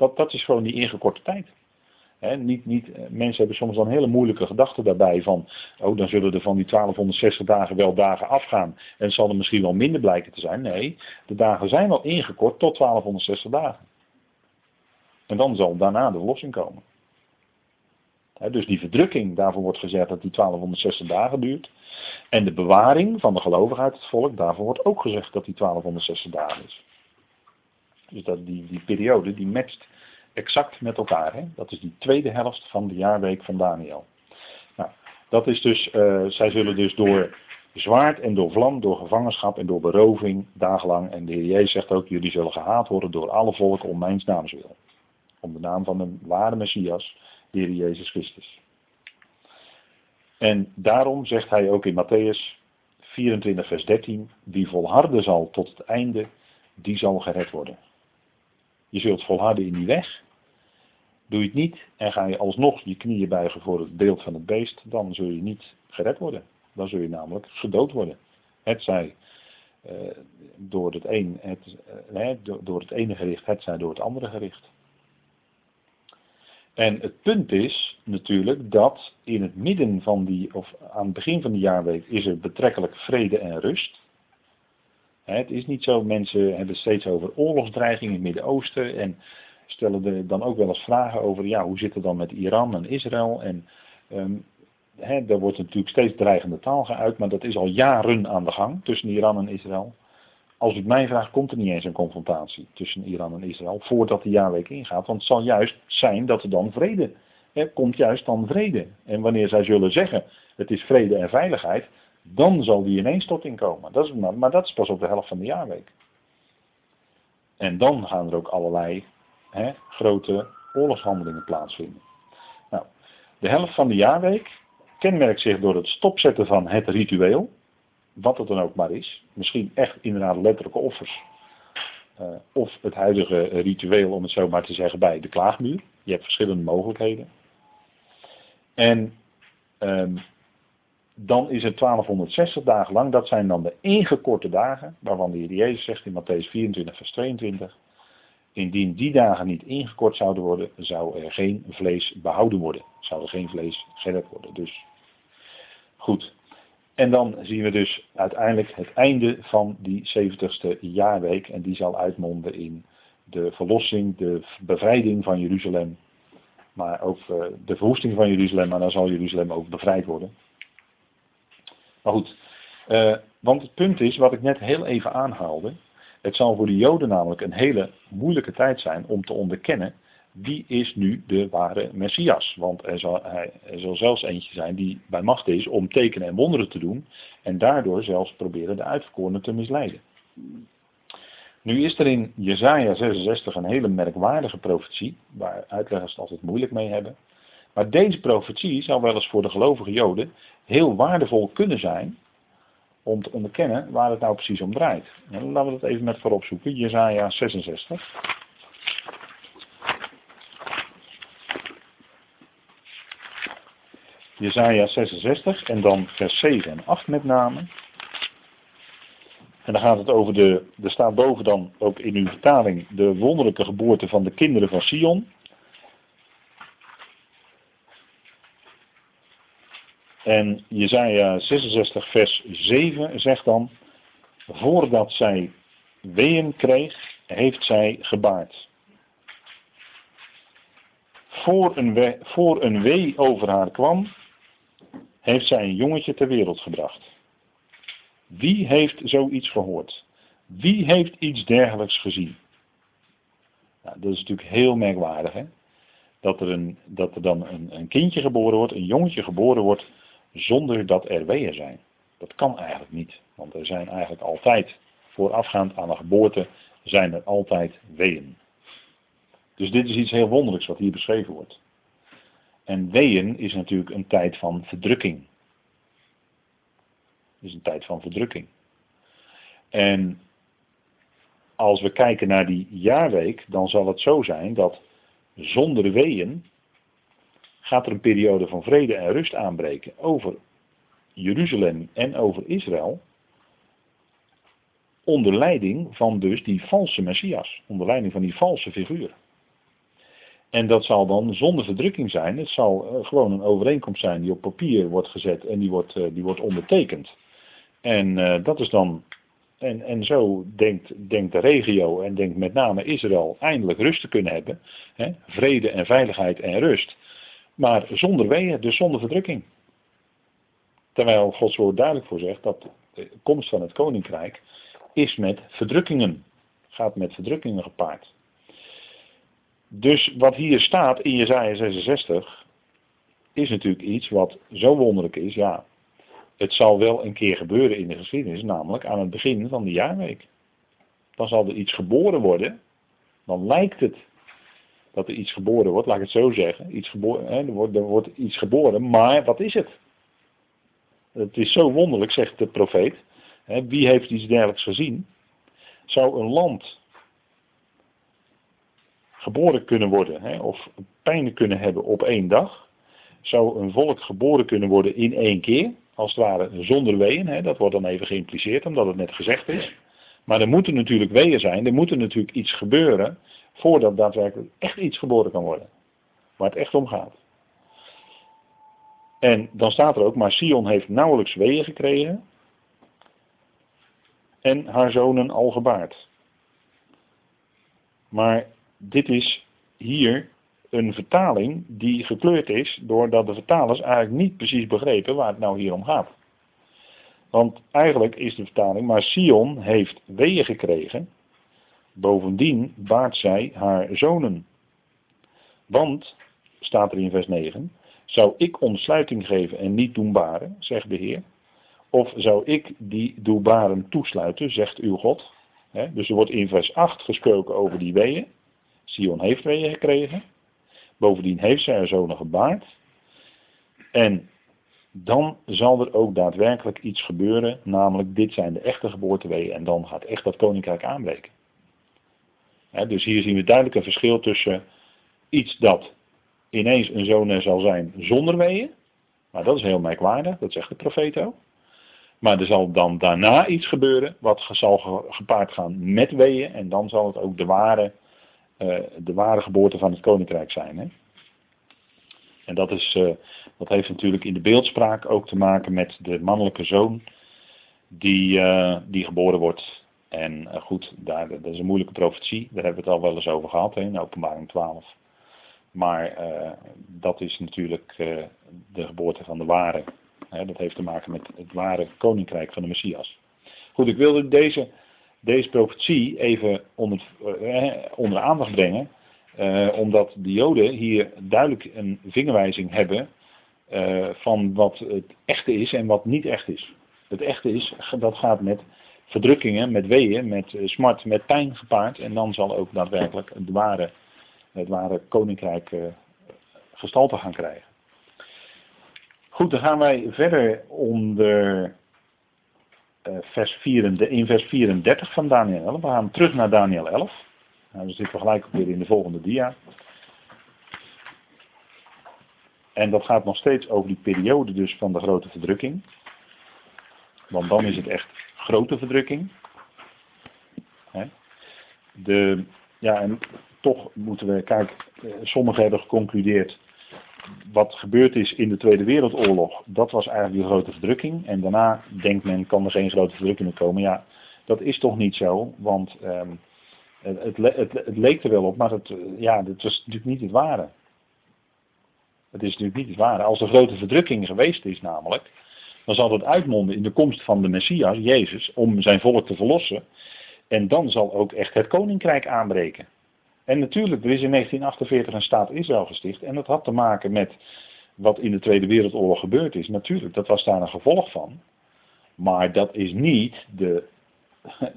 Dat, dat is gewoon die ingekorte tijd niet, niet, eh, mensen hebben soms dan hele moeilijke gedachten daarbij van, oh dan zullen er van die 1260 dagen wel dagen afgaan en zal er misschien wel minder blijken te zijn. Nee, de dagen zijn wel ingekort tot 1260 dagen. En dan zal daarna de verlossing komen. dus die verdrukking, daarvoor wordt gezegd dat die 1260 dagen duurt. En de bewaring van de gelovigen uit het volk, daarvoor wordt ook gezegd dat die 1260 dagen is. Dus dat die, die periode, die matcht exact met elkaar. Hè? Dat is die tweede helft van de jaarweek van Daniel. Nou, dat is dus, uh, zij zullen dus door zwaard en door vlam, door gevangenschap en door beroving dagenlang. En de Heer Jezus zegt ook, jullie zullen gehaat worden door alle volken om mijn naams wil. Om de naam van de ware Messias, de Heer Jezus Christus. En daarom zegt hij ook in Matthäus 24 vers 13, wie volharden zal tot het einde, die zal gered worden. Je zult volharden in die weg. Doe je het niet en ga je alsnog je knieën buigen voor het beeld van het beest, dan zul je niet gered worden. Dan zul je namelijk gedood worden. Het zij uh, door, het een, het, uh, door het ene gericht, het zij door het andere gericht. En het punt is natuurlijk dat in het midden van die, of aan het begin van de jaarweek, is er betrekkelijk vrede en rust. Het is niet zo, mensen hebben steeds over oorlogsdreiging in het Midden-Oosten en stellen er dan ook wel eens vragen over, ja, hoe zit het dan met Iran en Israël? En daar wordt natuurlijk steeds dreigende taal geuit, maar dat is al jaren aan de gang tussen Iran en Israël. Als u mij vraagt, komt er niet eens een confrontatie tussen Iran en Israël voordat de jaarweek ingaat. Want het zal juist zijn dat er dan vrede, komt juist dan vrede. En wanneer zij zullen zeggen, het is vrede en veiligheid, dan zal die ineenstorting komen. Dat is, maar, maar dat is pas op de helft van de jaarweek. En dan gaan er ook allerlei hè, grote oorlogshandelingen plaatsvinden. Nou, de helft van de jaarweek kenmerkt zich door het stopzetten van het ritueel, wat het dan ook maar is. Misschien echt inderdaad letterlijke offers. Uh, of het huidige ritueel, om het zo maar te zeggen, bij de klaagmuur. Je hebt verschillende mogelijkheden. En um, dan is het 1260 dagen lang. Dat zijn dan de ingekorte dagen, waarvan de Heer Jezus zegt in Matthäus 24, vers 22. Indien die dagen niet ingekort zouden worden, zou er geen vlees behouden worden. Zou er geen vlees gered worden. Dus goed. En dan zien we dus uiteindelijk het einde van die 70ste jaarweek. En die zal uitmonden in de verlossing, de bevrijding van Jeruzalem. Maar ook eh, de verwoesting van Jeruzalem, maar dan zal Jeruzalem ook bevrijd worden. Maar goed, uh, want het punt is, wat ik net heel even aanhaalde, het zal voor de Joden namelijk een hele moeilijke tijd zijn om te onderkennen wie is nu de ware Messias. Want er zal, hij, er zal zelfs eentje zijn die bij macht is om tekenen en wonderen te doen en daardoor zelfs proberen de uitverkorenen te misleiden. Nu is er in Jesaja 66 een hele merkwaardige profetie, waar uitleggers het altijd moeilijk mee hebben. Maar deze profetie zou wel eens voor de gelovige Joden heel waardevol kunnen zijn om te onderkennen waar het nou precies om draait. En laten we dat even met voorop zoeken. Jesaja 66. Jesaja 66 en dan vers 7 en 8 met name. En dan gaat het over de, er staat boven dan ook in uw vertaling de wonderlijke geboorte van de kinderen van Sion. En Jezaja 66 vers 7 zegt dan, voordat zij weeën kreeg, heeft zij gebaard. Voor een, wee, voor een wee over haar kwam, heeft zij een jongetje ter wereld gebracht. Wie heeft zoiets gehoord? Wie heeft iets dergelijks gezien? Nou, dat is natuurlijk heel merkwaardig. Hè? Dat, er een, dat er dan een, een kindje geboren wordt, een jongetje geboren wordt, zonder dat er weeën zijn. Dat kan eigenlijk niet, want er zijn eigenlijk altijd, voorafgaand aan de geboorte, zijn er altijd weeën. Dus dit is iets heel wonderlijks wat hier beschreven wordt. En weeën is natuurlijk een tijd van verdrukking. Is een tijd van verdrukking. En als we kijken naar die jaarweek, dan zal het zo zijn dat zonder weeën gaat er een periode van vrede en rust aanbreken over Jeruzalem en over Israël. Onder leiding van dus die valse Messias. Onder leiding van die valse figuur. En dat zal dan zonder verdrukking zijn. Het zal eh, gewoon een overeenkomst zijn die op papier wordt gezet en die wordt, eh, die wordt ondertekend. En uh, dat is dan. En, en zo denkt, denkt de regio en denkt met name Israël eindelijk rust te kunnen hebben. Hè? Vrede en veiligheid en rust. Maar zonder weeën, dus zonder verdrukking. Terwijl Gods woord duidelijk voor zegt dat de komst van het koninkrijk is met verdrukkingen. Gaat met verdrukkingen gepaard. Dus wat hier staat in Jezaja 66 is natuurlijk iets wat zo wonderlijk is. Ja, het zal wel een keer gebeuren in de geschiedenis, namelijk aan het begin van de jaarweek. Dan zal er iets geboren worden. Dan lijkt het dat er iets geboren wordt, laat ik het zo zeggen. Iets geboren, hè, er, wordt, er wordt iets geboren, maar wat is het? Het is zo wonderlijk, zegt de profeet. Hè, wie heeft iets dergelijks gezien? Zou een land geboren kunnen worden, hè, of pijn kunnen hebben op één dag? Zou een volk geboren kunnen worden in één keer? Als het ware zonder weeën, hè, dat wordt dan even geïmpliceerd omdat het net gezegd is. Maar er moeten natuurlijk weeën zijn, er moet natuurlijk iets gebeuren Voordat daadwerkelijk echt iets geboren kan worden. Waar het echt om gaat. En dan staat er ook, maar Sion heeft nauwelijks weeën gekregen. En haar zonen al gebaard. Maar dit is hier een vertaling die gekleurd is doordat de vertalers eigenlijk niet precies begrepen waar het nou hier om gaat. Want eigenlijk is de vertaling, maar Sion heeft weeën gekregen Bovendien baart zij haar zonen. Want, staat er in vers 9, zou ik ontsluiting geven en niet doen baren, zegt de Heer. Of zou ik die doelbaren toesluiten, zegt uw God. dus er wordt in vers 8 gesproken over die weeën. Sion heeft weeën gekregen. Bovendien heeft zij haar zonen gebaard. En dan zal er ook daadwerkelijk iets gebeuren, namelijk dit zijn de echte geboorteweeën en dan gaat echt dat koninkrijk aanbreken dus hier zien we duidelijk een verschil tussen iets dat ineens een zoon zal zijn zonder weeën. Maar dat is heel merkwaardig, dat zegt de profeet ook. Maar er zal dan daarna iets gebeuren wat zal gepaard gaan met weeën. En dan zal het ook de ware, uh, de ware geboorte van het koninkrijk zijn. Hè? En dat, is, uh, dat heeft natuurlijk in de beeldspraak ook te maken met de mannelijke zoon die, uh, die geboren wordt en uh, goed, daar, dat is een moeilijke profetie. Daar hebben we het al wel eens over gehad in openbaring 12. Maar eh, dat is natuurlijk eh, de geboorte van de ware. Hè, dat heeft te maken met het ware koninkrijk van de Messias. Goed, ik wilde deze, deze profetie even onder, eh, onder aandacht brengen. omdat de Joden hier duidelijk een vingerwijzing hebben van wat het echte is en wat niet echt is. Het echte is, dat gaat met verdrukkingen, met weeën, met smart, met pijn gepaard. En dan zal ook daadwerkelijk het ware het koninkrijk uh, gestalte gaan krijgen. Goed, dan gaan wij verder onder uh, vers 34, in vers 34 van Daniel 11. We gaan terug naar Daniel 11. Nou, we zitten gelijk weer in de volgende dia. En dat gaat nog steeds over die periode dus van de grote verdrukking. Want dan is het echt grote verdrukking. De, ja, en toch moeten we, kijk, eh, sommigen hebben geconcludeerd, wat gebeurd is in de Tweede Wereldoorlog, dat was eigenlijk die grote verdrukking. En daarna denkt men, kan er geen grote verdrukking meer komen. Ja, dat is toch niet zo, want um, het, het, het, leek er wel op, maar het, eh, ja, het was natuurlijk niet het ware. Het is natuurlijk niet het ware. Als er grote verdrukking geweest is namelijk, dan zal het uitmonden in de komst van de Messias, Jezus, om zijn volk te verlossen. En dan zal ook echt het koninkrijk aanbreken. En natuurlijk, er is in 1948 een staat Israël gesticht. En dat had te maken met wat in de Tweede Wereldoorlog gebeurd is. Natuurlijk, dat was daar een gevolg van. Maar dat is niet de,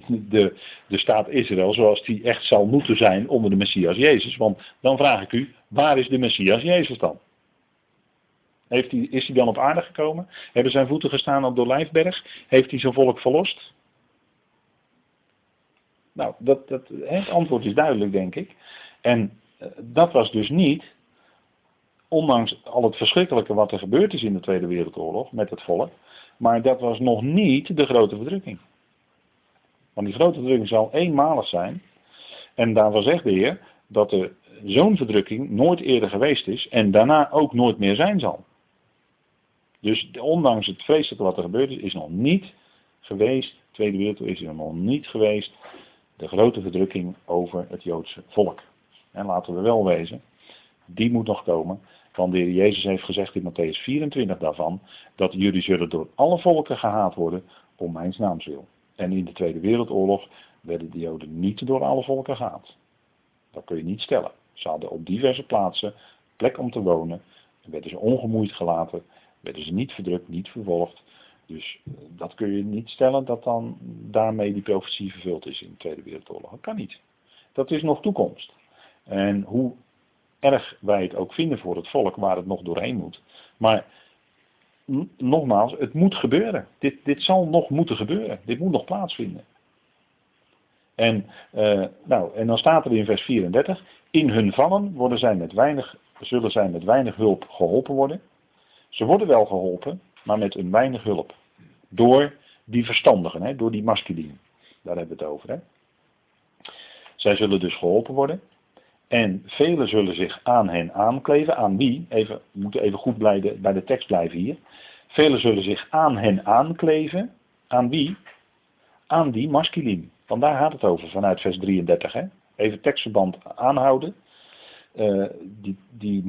de, de staat Israël zoals die echt zal moeten zijn onder de Messias Jezus. Want dan vraag ik u, waar is de Messias Jezus dan? Heeft is hij dan op aarde gekomen? Hebben zijn voeten gestaan op de Olijfberg? Heeft hij zijn volk verlost? Nou, dat, dat, het antwoord is duidelijk, denk ik. En eh, dat was dus niet, ondanks al het verschrikkelijke wat er gebeurd is in de Tweede Wereldoorlog met het volk, maar dat was nog niet de grote verdrukking. Want die grote verdrukking zal eenmalig zijn. En daarvan zegt de Heer dat er zo'n verdrukking nooit eerder geweest is en daarna ook nooit meer zijn zal. Dus ondanks het vreselijke wat er gebeurd is, is nog niet geweest, de Tweede Wereldoorlog is er nog niet geweest, de grote verdrukking over het Joodse volk. En laten we wel wezen, die moet nog komen. Want de Heer Jezus heeft gezegd in Matthäus 24 daarvan, dat jullie zullen door alle volken gehaat worden om mijn naams wil. En in de Tweede Wereldoorlog werden de Joden niet door alle volken gehaat. Dat kun je niet stellen. Ze hadden op diverse plaatsen plek om te wonen. werden ze ongemoeid gelaten. Werden ze niet verdrukt, niet vervolgd. Dus eh, dat kun je niet stellen dat dan daarmee die profetie vervuld is in de Tweede Wereldoorlog. Dat kan niet. Dat is nog toekomst. En hoe erg wij het ook vinden voor het volk waar het nog doorheen moet. Maar nogmaals, het moet gebeuren. Dit, dit zal nog moeten gebeuren. Dit moet nog plaatsvinden. En, uh, nou, en dan staat er in vers 34, in hun vallen worden zij met weinig, zullen zij met weinig hulp geholpen worden. Ze worden wel geholpen, maar met een weinig hulp. Door die verstandigen, hè, door die masculine. Daar hebben we het over. Hè. Zij zullen dus geholpen worden. En velen zullen zich aan hen aankleven. Aan wie? Even, we moeten even goed blijven, bij de tekst blijven hier. Velen zullen zich aan hen aankleven. Aan wie? Aan die masculien. Want daar gaat het over vanuit vers 33. Hè? Even tekstverband aanhouden. Uh, die, die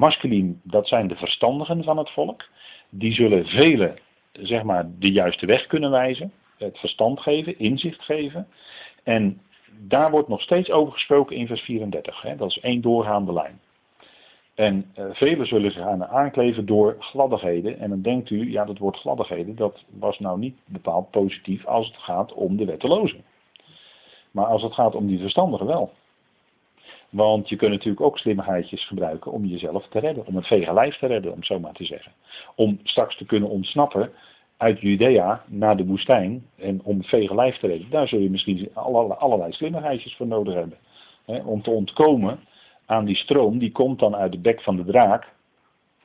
dat zijn de verstandigen van het volk die zullen velen zeg maar, de juiste weg kunnen wijzen, het verstand geven, inzicht geven. En daar wordt nog steeds over gesproken in vers 34. Hè? Dat is één doorgaande lijn. En uh, velen zullen zich aan aankleven door gladdigheden. En dan denkt u, ja, dat woord gladdigheden, dat was nou niet bepaald positief als het gaat om de wettelozen. Maar als het gaat om die verstandigen wel. Want je kunt natuurlijk ook slimmigheidjes gebruiken om jezelf te redden. Om het vege lijf te redden, om het zo maar te zeggen. Om straks te kunnen ontsnappen uit Judea naar de woestijn. En om het vege lijf te redden. Daar zul je misschien allerlei, allerlei slimmigheidjes voor nodig hebben. om te ontkomen aan die stroom. Die komt dan uit de bek van de draak.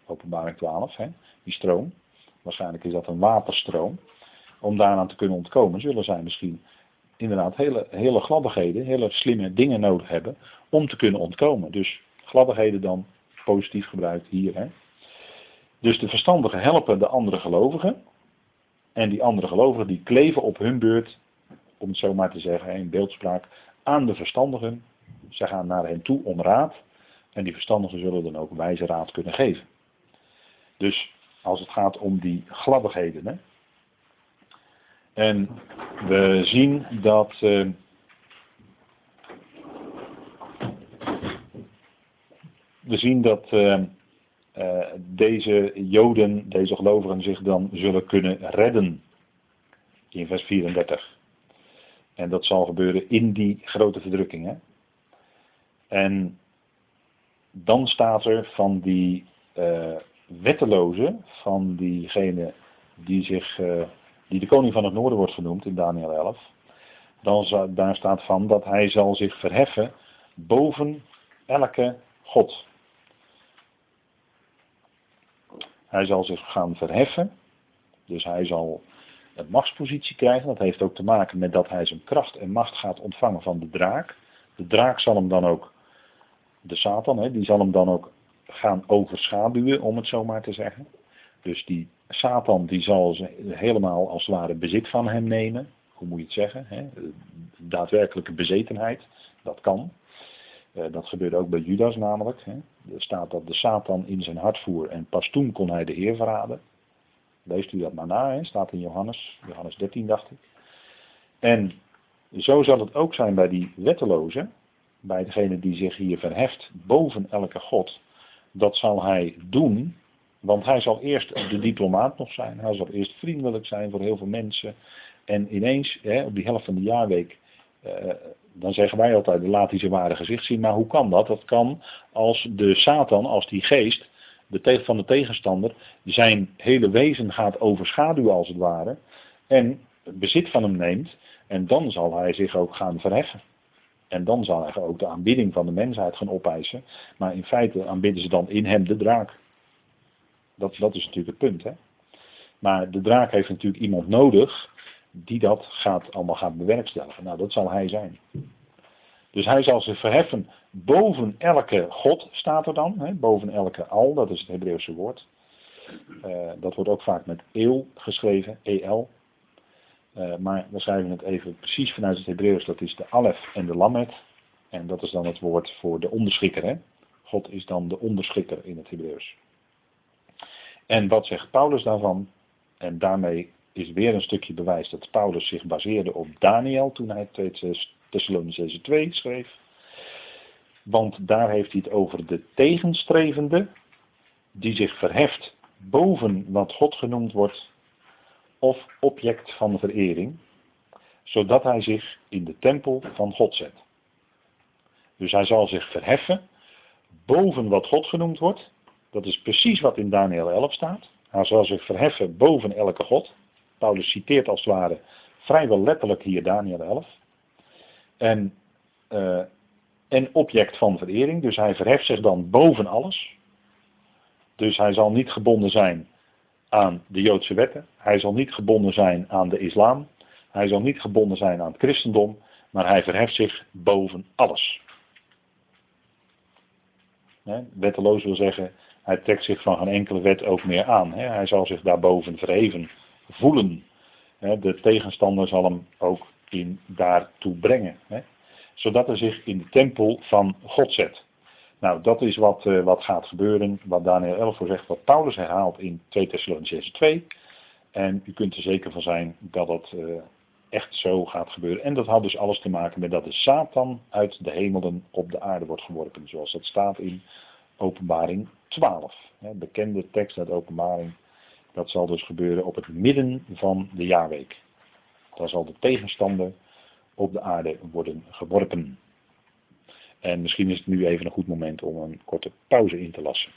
Openbaring 12. die stroom. Waarschijnlijk is dat een waterstroom. Om daaraan te kunnen ontkomen zullen zij misschien inderdaad hele, hele gladdigheden, hele slimme dingen nodig hebben om te kunnen ontkomen. Dus gladdigheden dan positief gebruikt hier. Hè. Dus de verstandigen helpen de andere gelovigen. En die andere gelovigen die kleven op hun beurt, om het zo maar te zeggen in beeldspraak, aan de verstandigen. Ze gaan naar hen toe om raad. En die verstandigen zullen dan ook wijze raad kunnen geven. Dus als het gaat om die gladdigheden. Hè? En we zien dat. Uh, we zien dat uh, uh, deze Joden, deze gelovigen, zich dan zullen kunnen redden. In vers 34. En dat zal gebeuren in die grote verdrukking. Hè? En dan staat er van die wettelozen, van diegene die, zich, die de koning van het noorden wordt genoemd in Daniel 11. Dan, daar staat van dat hij zal zich verheffen boven elke God. Hij zal zich gaan verheffen. Dus hij zal een machtspositie krijgen. Dat heeft ook te maken met dat hij zijn kracht en macht gaat ontvangen van de draak. De draak zal hem dan ook, de Satan, hè, die zal hem dan ook gaan overschaduwen, om het zo maar te zeggen. Dus die Satan die zal helemaal als het ware bezit van hem nemen. Hoe moet je het zeggen? Hè? Daadwerkelijke bezetenheid, dat kan. Eh, dat gebeurde ook bij Judas namelijk. Hè. Er staat dat de Satan in zijn hart voer en pas toen kon hij de Heer verraden. Leest u dat maar na, hè. staat in Johannes, Johannes 13 dacht ik. En zo zal het ook zijn bij die wettelozen, bij degene die zich hier verheft boven elke God. Dat zal hij doen, want hij zal eerst de diplomaat nog zijn. Hij zal eerst vriendelijk zijn voor heel veel mensen. En ineens, hè, op die helft van de jaarweek, uh, dan zeggen wij altijd, laat hij zijn ware gezicht zien. Maar hoe kan dat? Dat kan als de Satan, als die geest, de van de tegenstander, zijn hele wezen gaat overschaduwen als het ware. En bezit van hem neemt. En dan zal hij zich ook gaan verheffen. En dan zal hij ook de aanbidding van de mensheid gaan opeisen. Maar in feite aanbidden ze dan in hem de draak. Dat, dat is natuurlijk het punt. Hè? Maar de draak heeft natuurlijk iemand nodig die dat gaat, allemaal gaat bewerkstelligen. Nou, dat zal hij zijn. Dus hij zal zich verheffen boven elke God, staat er dan. Hè? Boven elke al, dat is het Hebreeuwse woord. Uh, dat wordt ook vaak met eel geschreven, el. Uh, maar we schrijven het even precies vanuit het Hebreeuws. Dat is de alef en de lamet. En dat is dan het woord voor de onderschikker. God is dan de onderschikker in het Hebreeuws. En wat zegt Paulus daarvan? En daarmee is weer een stukje bewijs dat Paulus zich baseerde op Daniel toen hij Thessalonicense 2 schreef. Want daar heeft hij het over de tegenstrevende die zich verheft boven wat God genoemd wordt of object van verering, zodat hij zich in de tempel van God zet. Dus hij zal zich verheffen boven wat God genoemd wordt. Dat is precies wat in Daniel 11 staat. Hij zal zich verheffen boven elke God. Paulus citeert als het ware vrijwel letterlijk hier Daniel 11. En, en object van verering, dus hij verheft zich dan boven alles. Dus hij zal niet gebonden zijn aan de Joodse wetten. Hij zal niet gebonden zijn aan de islam. Hij zal niet gebonden zijn aan het christendom. Maar hij verheft zich boven alles. wetteloos wil zeggen, hij trekt zich van geen enkele wet ook meer aan. Hij zal zich daarboven verheven voelen. De tegenstander zal hem ook in daartoe brengen. Zodat hij zich in de tempel van God zet. Nou, dat is wat, uh, wat gaat gebeuren, wat Daniel 11 voor zegt, wat Paulus herhaalt in 2 Thessalonicense 2. En u kunt er zeker van zijn dat dat uh, echt zo gaat gebeuren. En dat had dus alles te maken met dat de Satan uit de hemelen op de aarde wordt geworpen. Zoals dat staat in Openbaring 12. Hè, bekende tekst uit Openbaring dat zal dus gebeuren op het midden van de jaarweek. Dan zal de tegenstander op de aarde worden geworpen. En misschien is het nu even een goed moment om een korte pauze in te lassen.